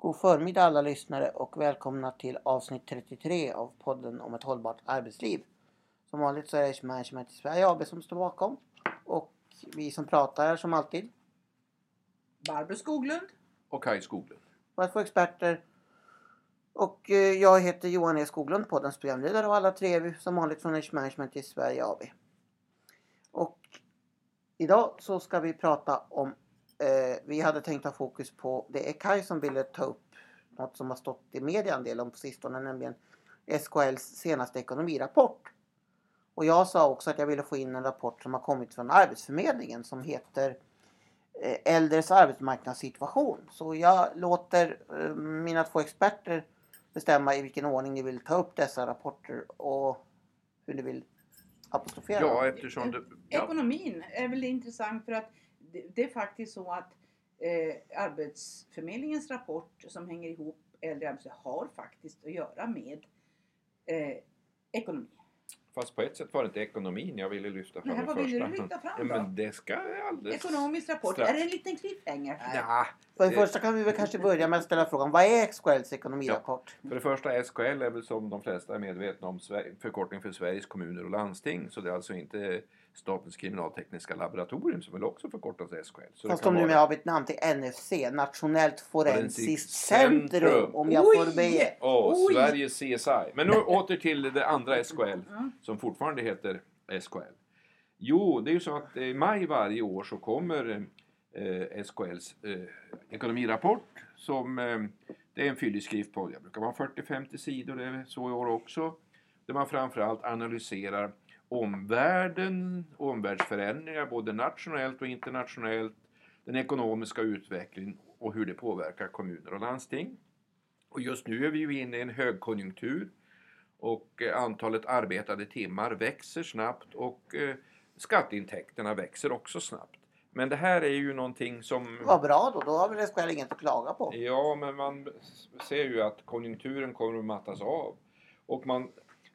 God förmiddag alla lyssnare och välkomna till avsnitt 33 av podden om ett hållbart arbetsliv. Som vanligt så är det Management i Sverige AB som står bakom. Och vi som pratar är som alltid Barbro Skoglund. och Kaj Skoglund. våra två experter. Och eh, jag heter Johan E Skoglund, poddens programledare och alla tre är vi som vanligt från Edge Management i Sverige AB. Och idag så ska vi prata om, eh, vi hade tänkt ha fokus på, det är Kaj som ville ta upp något som har stått i media en del om på sistone, nämligen SKLs senaste ekonomirapport. Och jag sa också att jag ville få in en rapport som har kommit från Arbetsförmedlingen som heter eh, äldres arbetsmarknadssituation. Så jag låter eh, mina två experter bestämma i vilken ordning ni vill ta upp dessa rapporter och hur ni vill apostrofera Ja, dem. eftersom det... Ja, Ekonomin är väl intressant för att det, det är faktiskt så att eh, Arbetsförmedlingens rapport som hänger ihop äldre arbetslösa har faktiskt att göra med eh, ekonomi. fast på ett sätt var det inte ekonomin jag ville lyfta fram Nej, vad ville du lyfta fram Ja, då? men det ska jag alldeles... Ekonomisk rapport. strax. Är det en liten cliffhanger här? Ja, För det första kan vi väl kanske börja med att ställa frågan, vad är SKLs ekonomirapport? för det första SKL är väl som de flesta är medvetna om förkortning för Sveriges kommuner och landsting. Så det är alltså inte Statens kriminaltekniska laboratorium som väl också förkortas SKL. Så Fast de vara- numera har bytt namn till NFC, Nationellt Forensiskt Centrum. Centrum. Om jag Oj! får be. Åh, Oj! Sveriges CSI. Men nu åter till det andra SKL som fortfarande heter SKL. Jo, det är ju så att i maj varje år så kommer eh, SKLs eh, ekonomirapport som eh, det är en fyllig skrift på, det brukar vara 40-50 sidor, det är så i år också. Där man framförallt analyserar omvärlden, omvärldsförändringar både nationellt och internationellt, den ekonomiska utvecklingen och hur det påverkar kommuner och landsting. Och just nu är vi ju inne i en högkonjunktur och eh, antalet arbetade timmar växer snabbt och eh, skatteintäkterna växer också snabbt. Men det här är ju någonting som... Vad bra då, då har väl SKL inget att klaga på. Ja, men man ser ju att konjunkturen kommer att mattas av. Och man,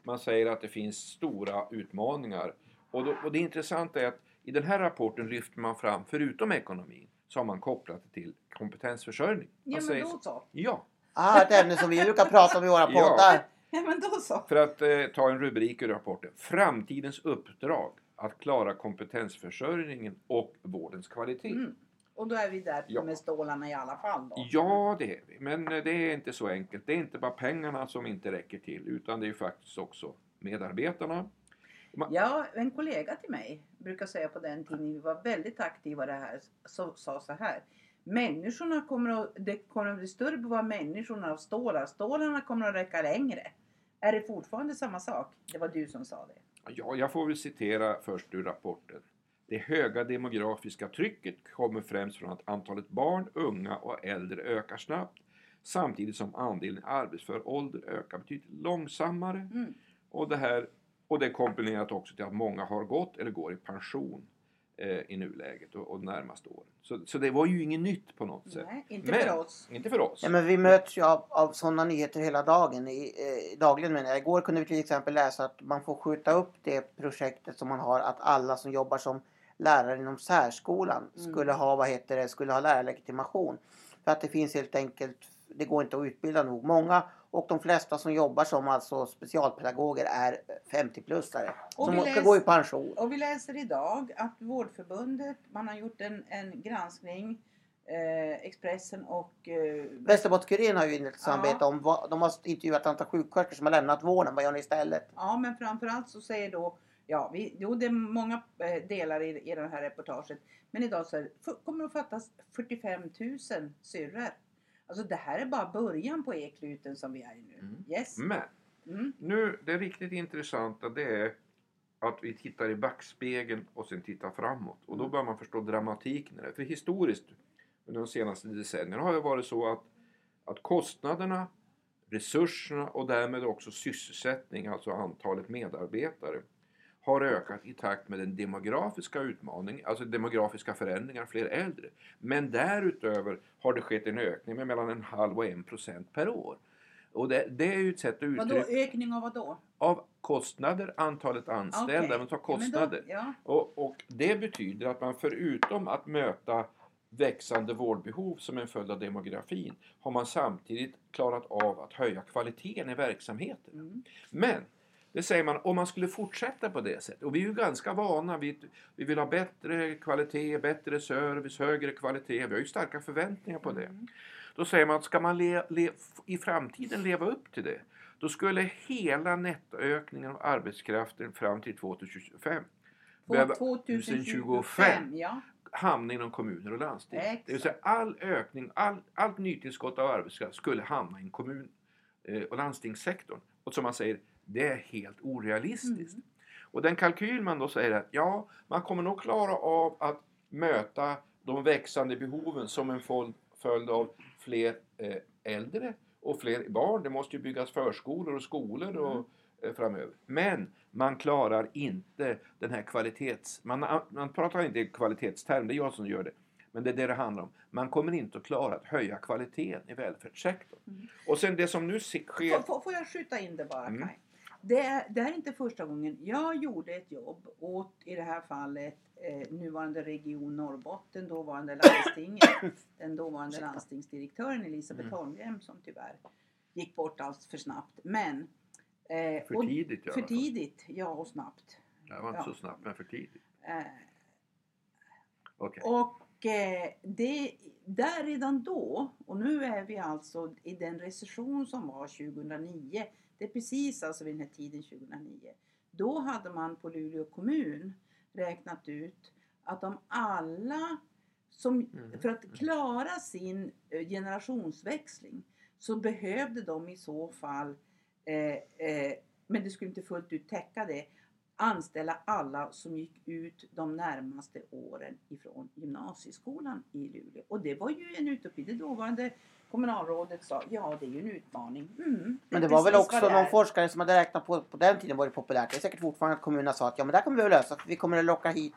man säger att det finns stora utmaningar. Och, då, och det intressanta är att i den här rapporten lyfter man fram, förutom ekonomin, så har man kopplat det till kompetensförsörjning. Man Ja men säger då så- så. Ja, Ah, ett ämne som vi brukar prata om i våra Ja. poddar. Ja men då så. för att eh, ta en rubrik ur rapporten. Framtidens uppdrag att klara kompetensförsörjningen och vårdens kvalitet. Mm. Och då är vi där Ja. med stålarna i alla fall då. Ja, det är vi. Men eh, det är inte så enkelt. Det är inte bara pengarna som inte räcker till utan det är faktiskt också medarbetarna. Ja, en kollega till mig brukar säga på den tiden vi var väldigt aktiva det här, så, sa så här. Människorna kommer att, det kommer att bli större behov av människorna av stålar. Stålarna kommer att räcka längre. Är det fortfarande samma sak? Det var du som sa det. Ja, jag får väl citera först ur rapporten. Det höga demografiska trycket kommer främst från att antalet barn, unga och äldre ökar snabbt samtidigt som andelen arbetsför ålder ökar betydligt långsammare. Mm. Och det, här, och det är kombinerat också till att många har gått eller går i pension i nuläget och, och närmaste åren. Så, så det var ju inget nytt på något sätt. Nej, inte Men- för oss. Inte för oss. Ja, men vi möts ju av, av sådana nyheter hela dagen. I, eh, dagligen menar jag. Igår kunde vi till exempel läsa att man får skjuta upp det projektet som man har att alla som jobbar som lärare inom särskolan Mm. skulle ha, vad heter det, skulle ha lärarlegitimation. För att det finns helt enkelt, det går inte att utbilda nog många och de flesta som jobbar som alltså specialpedagoger är 50-plussare. Och Som ska gå i pension. Och vi läser idag att Vårdförbundet, man har gjort en, en granskning, eh, Expressen och eh, Västerbottens-Kuriren har ju inlett ett Ja. samarbete om vad, de har intervjuat ett antal sjuksköterskor som har lämnat vården. Vad gör ni istället? Ja, men framförallt så säger då, ja, vi, jo, det är många eh, delar i, i det här reportaget. Men idag så är kommer det att fattas 45 000 syrror. Alltså det här är bara början på ekluten som vi är i nu. Mm. Yes. Men Mm. Nu, det riktigt intressanta det är att vi tittar i backspegeln och sen tittar framåt. Och då Mm. börjar man förstå dramatiken i det. För historiskt under de senaste decennierna har det varit så att, att kostnaderna, resurserna och därmed också sysselsättning, alltså antalet medarbetare, har ökat i takt med den demografiska utmaningen, alltså demografiska förändringar, fler äldre. Men därutöver har det skett en ökning med mellan en halv och en procent per år. Och det, det är ju ett sätt att Vadå, uttrycka ökning av vad då? av kostnader, antalet anställda, Okej. man tar Ja, men då- kostnader. Ja, Och, och det betyder att man förutom att möta växande vårdbehov som en följd av demografin har man samtidigt klarat av att höja kvaliteten i verksamheten. Mm. Men det säger man, om man skulle fortsätta på det sättet, och vi är ju ganska vana vid, vi vill ha bättre kvalitet, bättre service, högre kvalitet, vi har ju starka förväntningar på det. Mm. Då säger man att ska man le, le, i framtiden leva upp till det, då skulle hela nettoökningen av arbetskraften fram till 2025 behöva 2025, ja. hamna inom kommuner och landsting. Exakt. Det vill säga all ökning, all, allt nytillskott av arbetskraft skulle hamna i kommun eh, och landstingssektorn. Och som man säger, det är helt orealistiskt. Mm. Och den kalkyl man då säger att ja, man kommer nog klara av att möta de växande behoven som en följd, av fler eh, äldre och fler barn. Det måste ju byggas förskolor och skolor och, Mm. eh, framöver. Men man klarar inte den här kvalitets... Man, man pratar inte i kvalitetsterm, det är jag som gör det. Men det är det det handlar om. Man kommer inte att klara att höja kvaliteten i välfärdssektorn. Mm. Och sen det som nu sker... Får, får, får jag skjuta in det bara Mm. Kaj? Det, är, det här är inte första gången jag gjorde ett jobb åt i det här fallet eh, nuvarande region Norrbotten, dåvarande landstinget, den dåvarande landstingsdirektören Elisabeth Mm. Holmgren som tyvärr gick bort allt för snabbt. Men eh, För och- tidigt alla för tidigt, ja och snabbt. Det var inte Ja. så snabbt, men för tidigt. Eh, Okej. Och eh, det, där redan då, och nu är vi alltså i den recession som var 2009. Det är precis alltså vid den här tiden 2009. Då hade man på Luleå kommun räknat ut att om alla som, Mm. för att klara sin eh, generationsväxling så behövde de i så fall, eh, eh, men det skulle inte fullt ut täcka det, anställa alla som gick ut de närmaste åren ifrån gymnasieskolan i Luleå. Och det var ju en utopi. Det dåvarande kommunalrådet sa, ja det är ju en utmaning. Mm, Men är det var väl också någon forskare som hade räknat på, på den tiden var det populärt. Det är säkert fortfarande att kommunerna sa att ja men det här kommer vi att lösa. För vi kommer att locka hit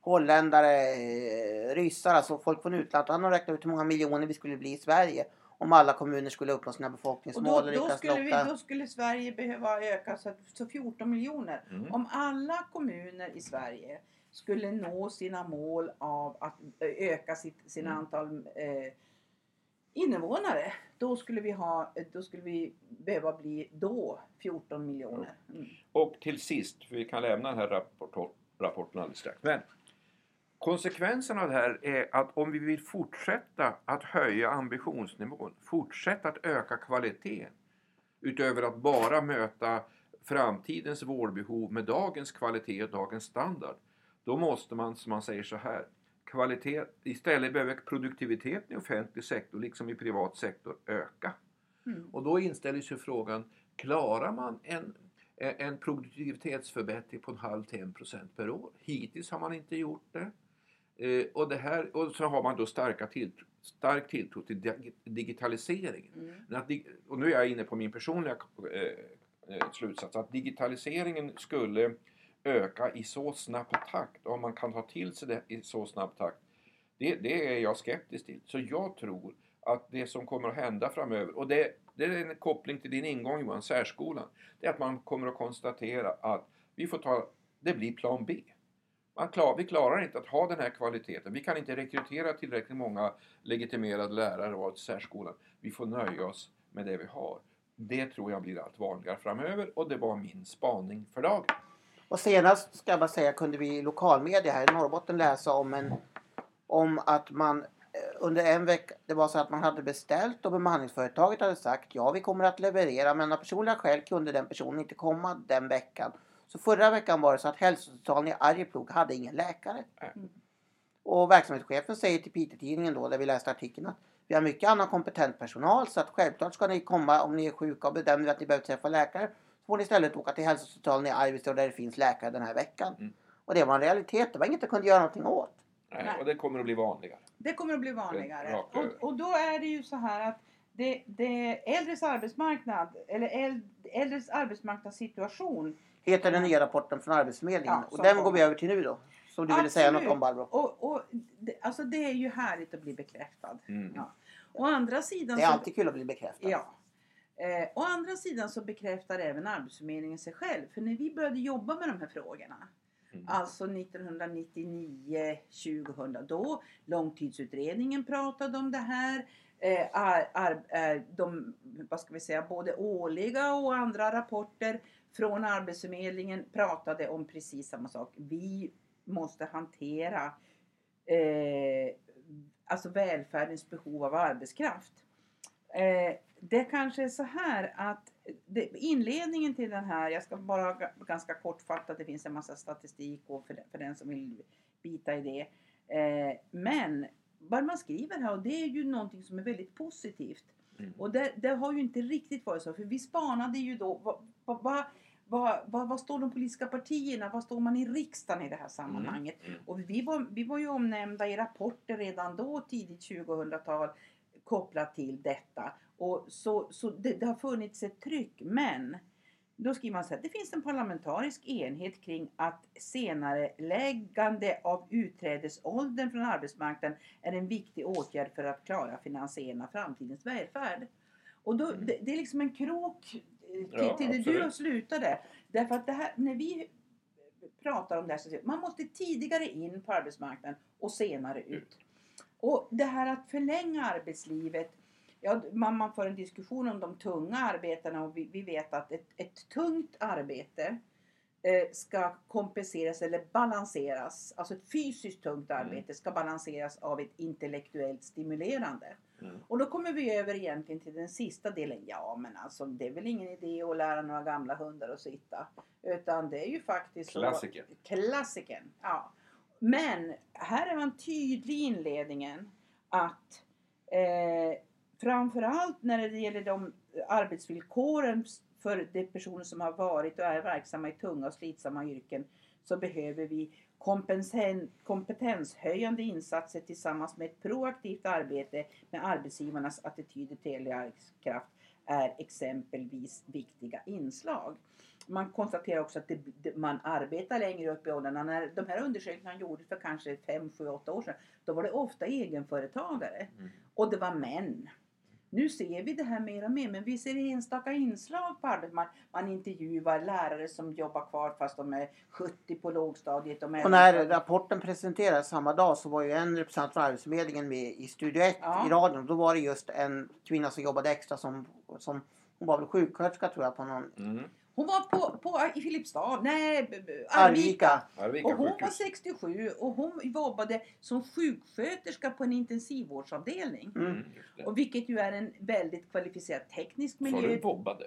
holländare, eh, ryssar, alltså folk från utlandet. Och han har räknat ut hur många miljoner vi skulle bli i Sverige. Om alla kommuner skulle uppnå sina Och befolkningsmål då, och då, skulle vi, då skulle Sverige behöva öka så, att- så 14 miljoner. Mm. Om alla kommuner i Sverige skulle nå sina mål av att ö- öka sitt, sina Mm. antal eh, invånare. Då skulle vi, ha, då skulle vi behöva bli då 14 miljoner. Mm. Och till sist, för vi kan lämna den här rapport, rapporten alldeles strax. Men konsekvensen av det här är att om vi vill fortsätta att höja ambitionsnivån, fortsätta att öka kvaliteten, utöver att bara möta framtidens vårdbehov med dagens kvalitet och dagens standard, då måste man, som man säger så här, kvalitet, istället behöver produktiviteten i offentlig sektor, liksom i privat sektor, öka. Mm. Och då inställer sig frågan, klarar man en, en produktivitetsförbättring på en halv till en procent per år? Hittills har man inte gjort det. Eh, och, det här, och så har man då starka tilltro, stark tilltro till dig- digitaliseringen. Mm. Att, och nu är jag inne på min personliga eh, eh, slutsats, att digitaliseringen skulle öka i så snabb takt, om man kan ta till sig det i så snabb takt, det, det är jag skeptisk till. Så jag tror att det som kommer att hända framöver, och det, det är en koppling till din ingång Johan, särskolan, det är att man kommer att konstatera att vi får ta, det blir plan B. Man klar, vi klarar inte att ha den här kvaliteten. Vi kan inte rekrytera tillräckligt många legitimerade lärare och till särskolan. Vi får nöja oss med det vi har. Det tror jag blir allt vanligare framöver och det var min spaning för dagen. Och senast ska jag bara säga kunde vi i lokalmedia här i Norrbotten läsa om en om att man eh, under en vecka, det var så att man hade beställt och bemanningsföretaget hade sagt ja vi kommer att leverera men av personliga skäl kunde den personen inte komma den veckan. Så förra veckan var det så att hälsocentralen i Arjeplog hade ingen läkare. Mm. Och verksamhetschefen säger till Piteå-tidningen då där vi läste artikeln att vi har mycket annan kompetent personal så att självklart ska ni komma om ni är sjuka och bedömer att ni behöver träffa läkare. Får ni istället åka till hälsocentralen i Arvidsjaur där det finns läkare den här veckan. Mm. Och det var en realitet, det var inget jag kunde göra någonting åt. Nej, Nej. och det kommer att bli vanligare. Det kommer att bli vanligare. Och, och då är det ju så här att det, det äldres arbetsmarknad, eller äld- äldres arbetsmarknadssituation Heter den nya rapporten från Arbetsförmedlingen. Ja, och den går vi över till nu då. Som du ville säga något om Barbro. Och, och det, alltså det är ju härligt att bli bekräftad. Mm. Ja. Å andra sidan Det är så, alltid kul att bli bekräftad. ja. Eh, å andra sidan så bekräftar även Arbetsförmedlingen sig själv. För när vi började jobba med de här frågorna Mm. Alltså 1999-2000 då. Långtidsutredningen pratade om det här. Eh, ar, ar, eh, de, vad ska vi säga, både årliga och andra rapporter från Arbetsförmedlingen pratade om precis samma sak. Vi måste hantera eh, alltså välfärdens behov av arbetskraft. Eh, det kanske är så här att det, inledningen till den här, jag ska bara ga- ganska kortfattat, det finns en massa statistik och för, för den som vill bita i det. Eh, men vad man skriver här och det är ju någonting som är väldigt positivt. Mm. Och det, det har ju inte riktigt varit så, för vi spanade ju då, vad, vad, vad, vad, vad, vad står de politiska partierna, vad står man i riksdagen i det här sammanhanget? Mm. Och vi var, vi var ju omnämnda i rapporter redan då, tidigt 2000-tal, kopplat till detta. Och så så det, det har funnits ett tryck, men då skriver man så här, det finns en parlamentarisk enhet kring att senare läggande av utträdesåldern från arbetsmarknaden är en viktig åtgärd för att klara finansieringen av framtidens välfärd. Och då, Mm. det, det är liksom en krok eh, till, Ja, till det du slutade. Därför att det här, när vi pratar om det här så man måste tidigare in på arbetsmarknaden och senare ut. Och det här att förlänga arbetslivet Ja, man, man för en diskussion om de tunga arbetena och vi, vi vet att ett, ett tungt arbete eh, ska kompenseras eller balanseras. Alltså ett fysiskt tungt Mm. arbete ska balanseras av ett intellektuellt stimulerande. Mm. Och då kommer vi över egentligen till den sista delen. Ja men alltså det är väl ingen idé att lära några gamla hundar att sitta. Utan det är ju faktiskt så- Klassiker. Klassikern, ja. Men här är man tydlig i inledningen att eh, framförallt när det gäller de arbetsvillkoren för de personer som har varit och är verksamma i tunga och slitsamma yrken så behöver vi kompetenshöjande insatser tillsammans med ett proaktivt arbete med arbetsgivarnas attityder till arbetskraft är exempelvis viktiga inslag. Man konstaterar också att det, man arbetar längre upp i åldrarna. När de här undersökningarna gjordes för kanske 5, 7, 8 år sedan, då var det ofta egenföretagare. Mm. Och det var män. Nu ser vi det här mer och mer, men vi ser enstaka inslag på arbetsmarknaden. Man intervjuar lärare som jobbar kvar fast de är 70 på lågstadiet. Är Och när rapporten presenterades samma dag så var ju en representant från Arbetsförmedlingen med i Studio 1 Ja. i radion. Då var det just en kvinna som jobbade extra som, som hon var väl sjuksköterska tror jag på någon Mm. Hon var på, på, i Filipstad, nej, Arvika. Arvika. Arvika Och hon var sjukhus. 67 och hon jobbade som sjuksköterska på en intensivvårdsavdelning. Mm. Mm. Och vilket ju är en väldigt kvalificerad teknisk Sa miljö. du vobbade?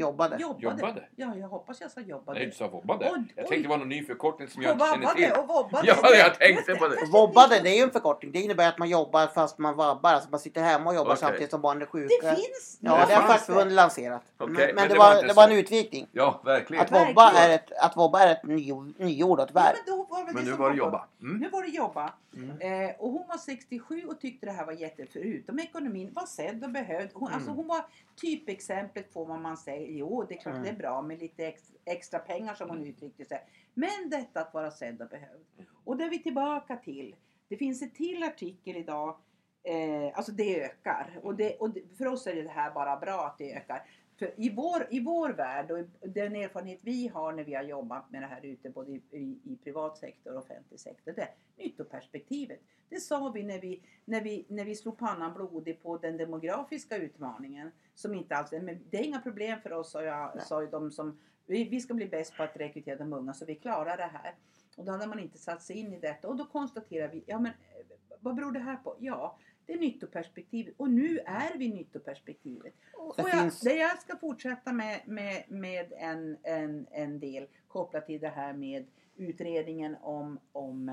Jobbade. Jobbade. Jobbade? Ja, jag hoppas jag sa jobbade. Nej, du sa vobbade. Oj, Jag tänkte det var någon ny förkortning som jag och inte känner till. och vobbade. Ja, jag tänkte på det. Vobbade det är ju en förkortning. Det innebär att man jobbar fast man vabbar. Alltså man sitter hemma och jobbar Okej. samtidigt som barnen är sjuka. Det finns! Ja, Det det har fackförbundet lanserat. Okej, men, men men det det, var var, det var en utvikning. Ja, verkligen. Att vobba Verkligen. är ett, att vobba är ett ny, nyord och ett Ja, verb. men då var det Men nu var det jobba. Mm. Nu var det jobba. Mm. Eh, och hon var 67 och tyckte det här var jätte, förutom ekonomin, var sedd och behövd. Hon, Mm. alltså hon var typexemplet på vad man säger. Jo, det är klart Mm. det är bra med lite ex, extra pengar som hon uttryckte sig. Men detta att vara sedd och behövd. Och det är vi tillbaka till. Det finns en till artikel idag. Eh, alltså det ökar. Och, det, och för oss är det här bara bra att det ökar. För i, vår, I vår värld och den erfarenhet vi har när vi har jobbat med det här ute både i, i, i privat sektor och offentlig sektor. Det är nyttoperspektivet. Det sa vi när vi, när vi, när vi slog pannan blodig på den demografiska utmaningen. Som inte alls, men det är inga problem för oss sa, jag, sa ju de som, vi, vi ska bli bäst på att rekrytera de unga så vi klarar det här. Och då hade man inte satt sig in i detta och då konstaterar vi, ja men eh, vad beror det här på? Ja, det är nyttoperspektivet och nu är vi nyttoperspektivet. Och jag, finns, det jag ska fortsätta med, med, med en, en, en del kopplat till det här med utredningen om, om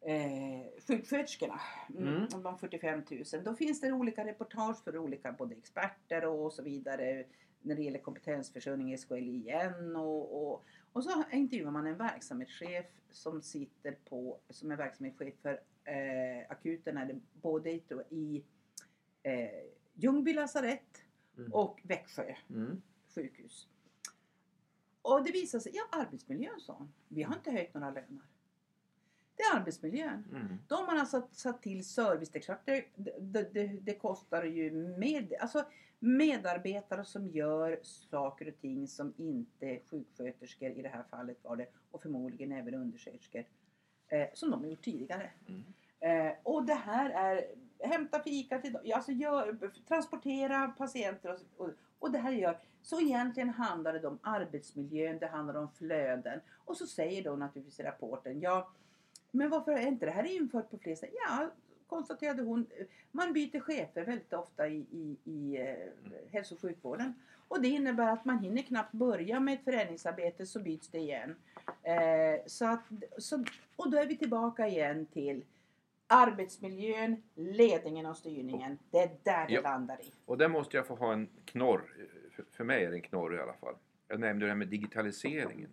eh, sjuksköterskorna. Mm. Mm. Om de 45 000. Då finns det olika reportage för olika både experter och så vidare. När det gäller kompetensförsörjning i SKL igen. Och, och, och så intervjuar man en verksamhetschef som sitter på, som är verksamhetschef för eh, akuten eller både i, i eh, Ljungby lasarett Mm. och Växjö Mm. sjukhus. Och det visar sig, ja arbetsmiljön sa hon, vi har inte höjt några löner. Det är arbetsmiljön. Mm. Då har alltså satt till service. Det är klart det, det, det, det kostar ju med, alltså medarbetare som gör saker och ting som inte sjuksköterskor i det här fallet var det och förmodligen även undersköterskor eh, som de har gjort tidigare. Mm. Eh, och det här är hämta fika till dem, alltså gör, transportera patienter och, och, och det här gör så egentligen handlar det om arbetsmiljön, det handlar om flöden och så säger då naturligtvis i rapporten ja men varför är inte det här infört på fler ställen? Ja, konstaterade hon. Man byter chefer väldigt ofta i, i, i eh, hälso och sjukvården. Och det innebär att man hinner knappt börja med ett förändringsarbete så byts det igen. Eh, så att, så, och då är vi tillbaka igen till arbetsmiljön, ledningen och styrningen. Det är där det Ja. landar i. Och där måste jag få ha en knorr. För- För mig är det en knorr i alla fall. Jag nämnde det här med digitaliseringen.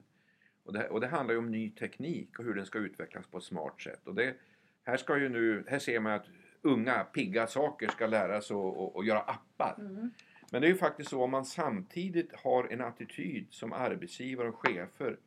Och det, och det handlar ju om ny teknik och hur den ska utvecklas på ett smart sätt. Och det, här, ska ju nu, här ser man att unga pigga saker ska lära sig att göra appar. Mm. Men det är ju faktiskt så om man samtidigt har en attityd som arbetsgivare och chefer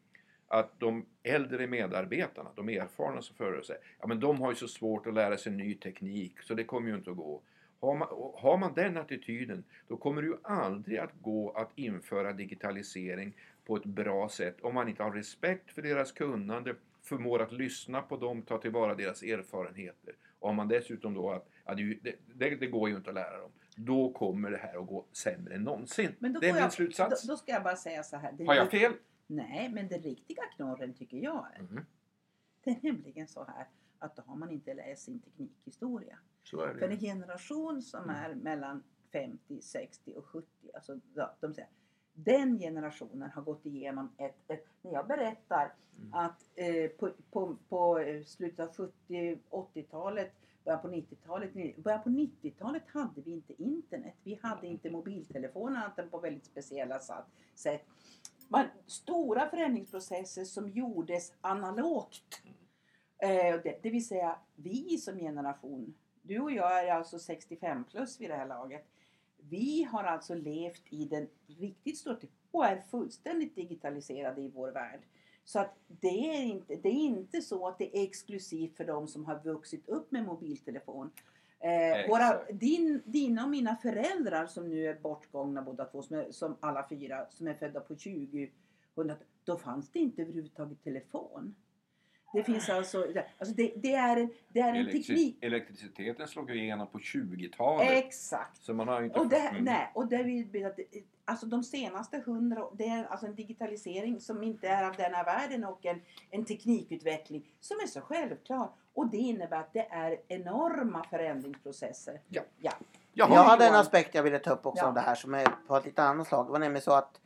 att de äldre medarbetarna, de erfarna som före sig, ja men de har ju så svårt att lära sig ny teknik så det kommer ju inte att gå. Har man, har man den attityden då kommer det ju aldrig att gå att införa digitalisering på ett bra sätt om man inte har respekt för deras kunnande, förmår att lyssna på dem, ta tillvara deras erfarenheter. Och om man dessutom då att ja, det, det, det, det går ju inte att lära dem. Då kommer det här att gå sämre än någonsin. Men då det är min jag, slutsats. Då, då ska jag bara säga så här. Det- Har jag fel? Nej, men den riktiga knorren tycker jag är. Mm, Det är nämligen så här att då har man inte läst sin teknikhistoria. så är För en det. generation som Mm. är mellan 50, 60 och 70, alltså de säger, den generationen har gått igenom ett, ett när jag berättar Mm. att eh, på, på, på eh, slutet av 70, 80-talet, början på 90-talet, ni- början på 90-talet hade vi inte internet. Vi hade inte mobiltelefoner annat än på väldigt speciella sätt. Man, stora förändringsprocesser som gjordes analogt. Eh, det, det vill säga vi som generation, du och jag är alltså 65 plus vid det här laget. Vi har alltså levt i den riktigt stora och är fullständigt digitaliserade i vår värld. Så att det är, inte, det är inte så att det är exklusivt för de som har vuxit upp med mobiltelefon. Eh, våra, din, dina och mina föräldrar som nu är bortgångna båda två, som, är, som alla fyra, som är födda på 20 100, då fanns det inte överhuvudtaget telefon. Det finns alltså, alltså det, det är en, det är en Elektrici- teknik. Elektriciteten slog ju igenom på 20-talet. Exakt. Så man har ju inte Och det, nej, och det vill, att alltså de senaste hundra det är alltså en digitalisering som inte är av denna världen och en, en teknikutveckling som är så självklar. Och det innebär att det är enorma förändringsprocesser. Ja. ja. Jaha, Jag hade en aspekt jag ville ta upp också Ja. om det här som är på ett lite annat slag. Det var nämligen så att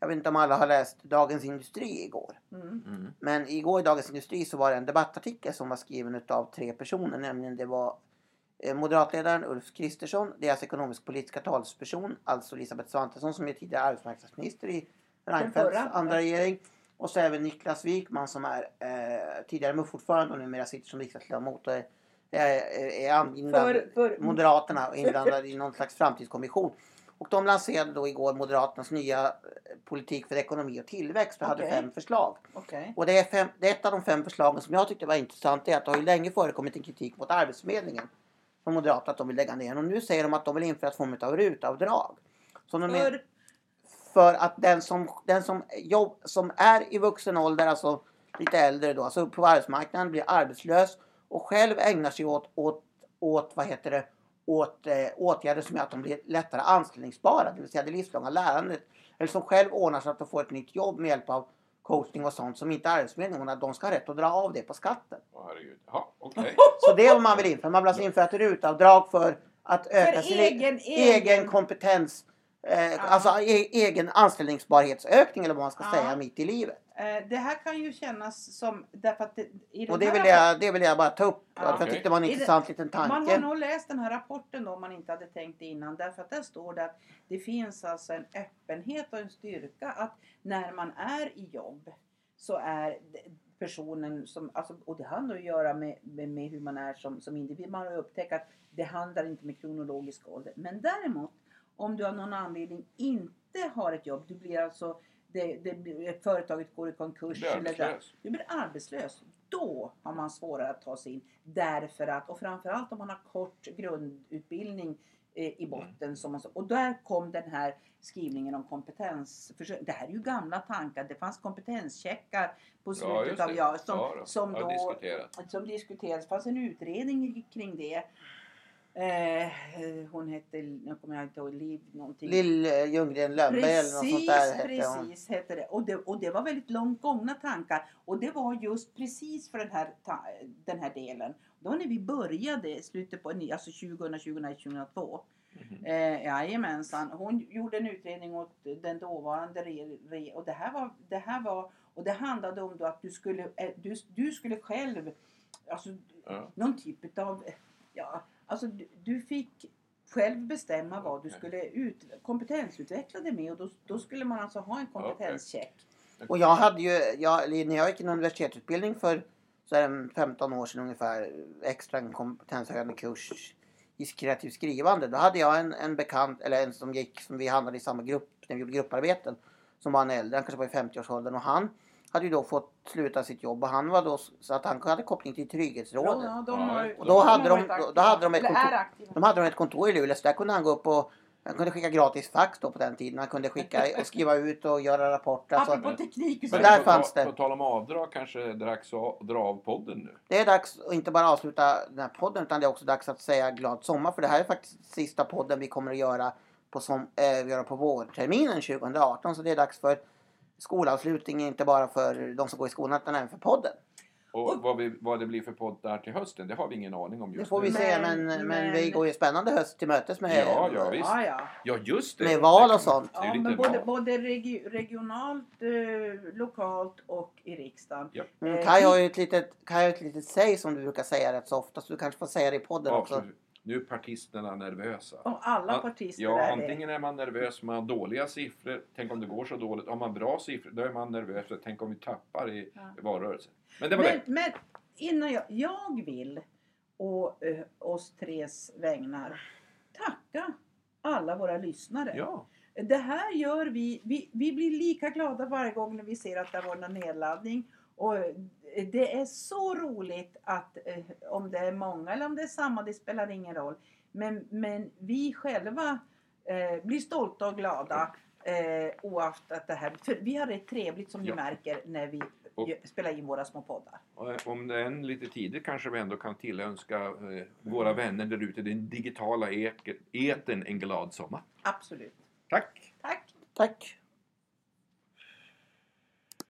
jag vet inte om alla har läst Dagens Industri igår. Mm. Mm. Men igår i Dagens Industri så var det en debattartikel som var skriven av tre personer. Nämligen det var eh, moderatledaren Ulf Kristersson, deras ekonomisk-politiska talsperson, alltså Elisabeth Svantesson som är tidigare arbetsmarknadsminister i Reinfeldts andra regering. Och så även Niklas Wikman som är eh, tidigare MUF-ordförande och numera sitter som riksdagsledamot och är, är, är inblandad, För, för, Moderaterna och inblandade i någon slags framtidskommission. Och de lanserade då igår Moderaternas nya eh, politik för ekonomi och tillväxt och hade Okej. fem förslag. Okej. Och det är, fem, det är ett av de fem förslagen som jag tyckte var intressant. Det är att det har ju länge förekommit en kritik mot Arbetsförmedlingen. Från Moderaterna att de vill lägga ner den. Och nu säger de att de vill införa ett form av RUT-avdrag. Som de är, för att den som, den som, jobb, som är i vuxen ålder, alltså lite äldre då, alltså på arbetsmarknaden blir arbetslös och själv ägnar sig åt, åt, åt vad heter det, åt eh, åtgärder som gör att de blir lättare anställningsbara, det vill säga det livslånga lärandet. Eller som själv ordnar så att de får ett nytt jobb med hjälp av coachning och sånt som inte Arbetsförmedlingen har. De ska ha rätt att dra av det på skatten. Åh, herregud. Ja, okej. Så det är vad man vill införa. Man vill alltså införa ett RUT-avdrag för att öka för sin egen, egen egen, kompetens. Eh, Alltså e egen anställningsbarhetsökning eller vad man ska Ja. säga mitt i livet. eh, det här kan ju kännas som, därför att det, i den Och det vill, jag, det vill jag bara ta upp. Ja. För jag tyckte det var en I det- intressant liten Man har tanke. nog läst den här rapporten då om man inte hade tänkt det innan. Därför att där står det att det finns alltså en öppenhet och en styrka att när man är i jobb så är personen som, alltså, och det har nog att göra med, med, med hur man är som, som individ. Man har upptäckt att det handlar inte med kronologisk ålder. Men däremot om du av någon anledning inte har ett jobb, du blir alltså det, det, företaget går i konkurs Blir eller där, du blir arbetslös. då har man svårare att ta sig in. Därför att, och framförallt om man har kort grundutbildning eh, i botten. Som man, och där kom den här skrivningen om kompetens. För, det här är ju gamla tankar. Det fanns kompetenscheckar på Ja, slutet just av ja, som, Ja då, som då diskuterat. som diskuterades. Det fanns en utredning kring det. Eh, hon hette, nu kommer jag inte ihåg, Liv någonting. Lill eh, Ljunggren Lönnberg eller något sånt där Precis, hette hon. precis hette det. Och, det. och det var väldigt långt gångna tankar. Och det var just precis för den här, den här delen. Var när vi började slutet på alltså 2000, 2001, 2002. Mhm. Eh, jajamensan. Hon gjorde en utredning åt den dåvarande re, re, och det här var, det här var och det handlade om då att du skulle, eh, du, du skulle själv, alltså Ja. någon typ av, ja, alltså du, du fick själv bestämma vad du skulle ut, kompetensutveckla dig med och då, då skulle man alltså ha en kompetenscheck. Och jag hade ju, jag, när jag gick en universitetsutbildning för så är det 15 år sedan ungefär, extra en kompetenshöjande kurs i kreativt skrivande. Då hade jag en, en bekant, eller en som gick, som vi hamnade i samma grupp när vi gjorde grupparbeten. Som var en äldre, han kanske var i 50-årsåldern och han hade ju då fått sluta sitt jobb och han var då så att han hade koppling till Trygghetsrådet. Ja, de Ja, har, och då de hade de- varit då- då hade de ett kontor-. De hade de ett kontor i Luleå så där kunde han gå upp och han kunde skicka gratis fax då på den tiden. Han kunde skicka och skriva ut och göra rapporter. Alltså, Apropå teknik Så Men där på, fanns det. På tal om avdrag kanske det är dags att dra av podden nu. Det är dags att inte bara avsluta den här podden utan det är också dags att säga glad sommar. För det här är faktiskt sista podden vi kommer att göra på, som, eh, göra på vårterminen 2018. Så det är dags för skolavslutning, inte bara för de som går i skolan utan även för podden. Och Och- vad, vi, vad det blir för podd där till hösten, det har vi ingen aning om Det just får vi nu. se Men- men, men, vi går ju en spännande höst till mötes med, Ja, ja, visst. Ja, ja. Ja, just det. med val Det och sånt. Det Ja, men både, både regi- regionalt, eh, lokalt och i riksdagen. Ja. Mm, Kaj har ju ett litet, Kaj har ett litet säg som du brukar säga rätt så ofta så du kanske får säga det i podden Ja, också. absolut. Nu är partisterna nervösa. Och alla partister Ja, är antingen är man nervös om man har dåliga siffror. Tänk om det går så dåligt. Har man bra siffror, då är man nervös. för Tänk om vi tappar i Ja. valrörelsen. Men det. det var Men, det. men innan jag, jag vill och eh, oss tres vägnar tacka alla våra lyssnare. Ja, Det här gör vi, vi, vi blir lika glada varje gång när vi ser att det har varit en nedladdning. Och det är så roligt att eh, om det är många eller om det är samma, det spelar ingen roll. Men, men vi själva eh, blir stolta och glada eh, oavsett det här. För vi har det trevligt som ni Ja. märker när vi Och- spelar in våra små poddar. eh, om det är lite tidigt kanske vi ändå kan tillönska eh, våra vänner där ute, den digitala eken, eten en glad sommar. Absolut. Tack! Tack! Tack!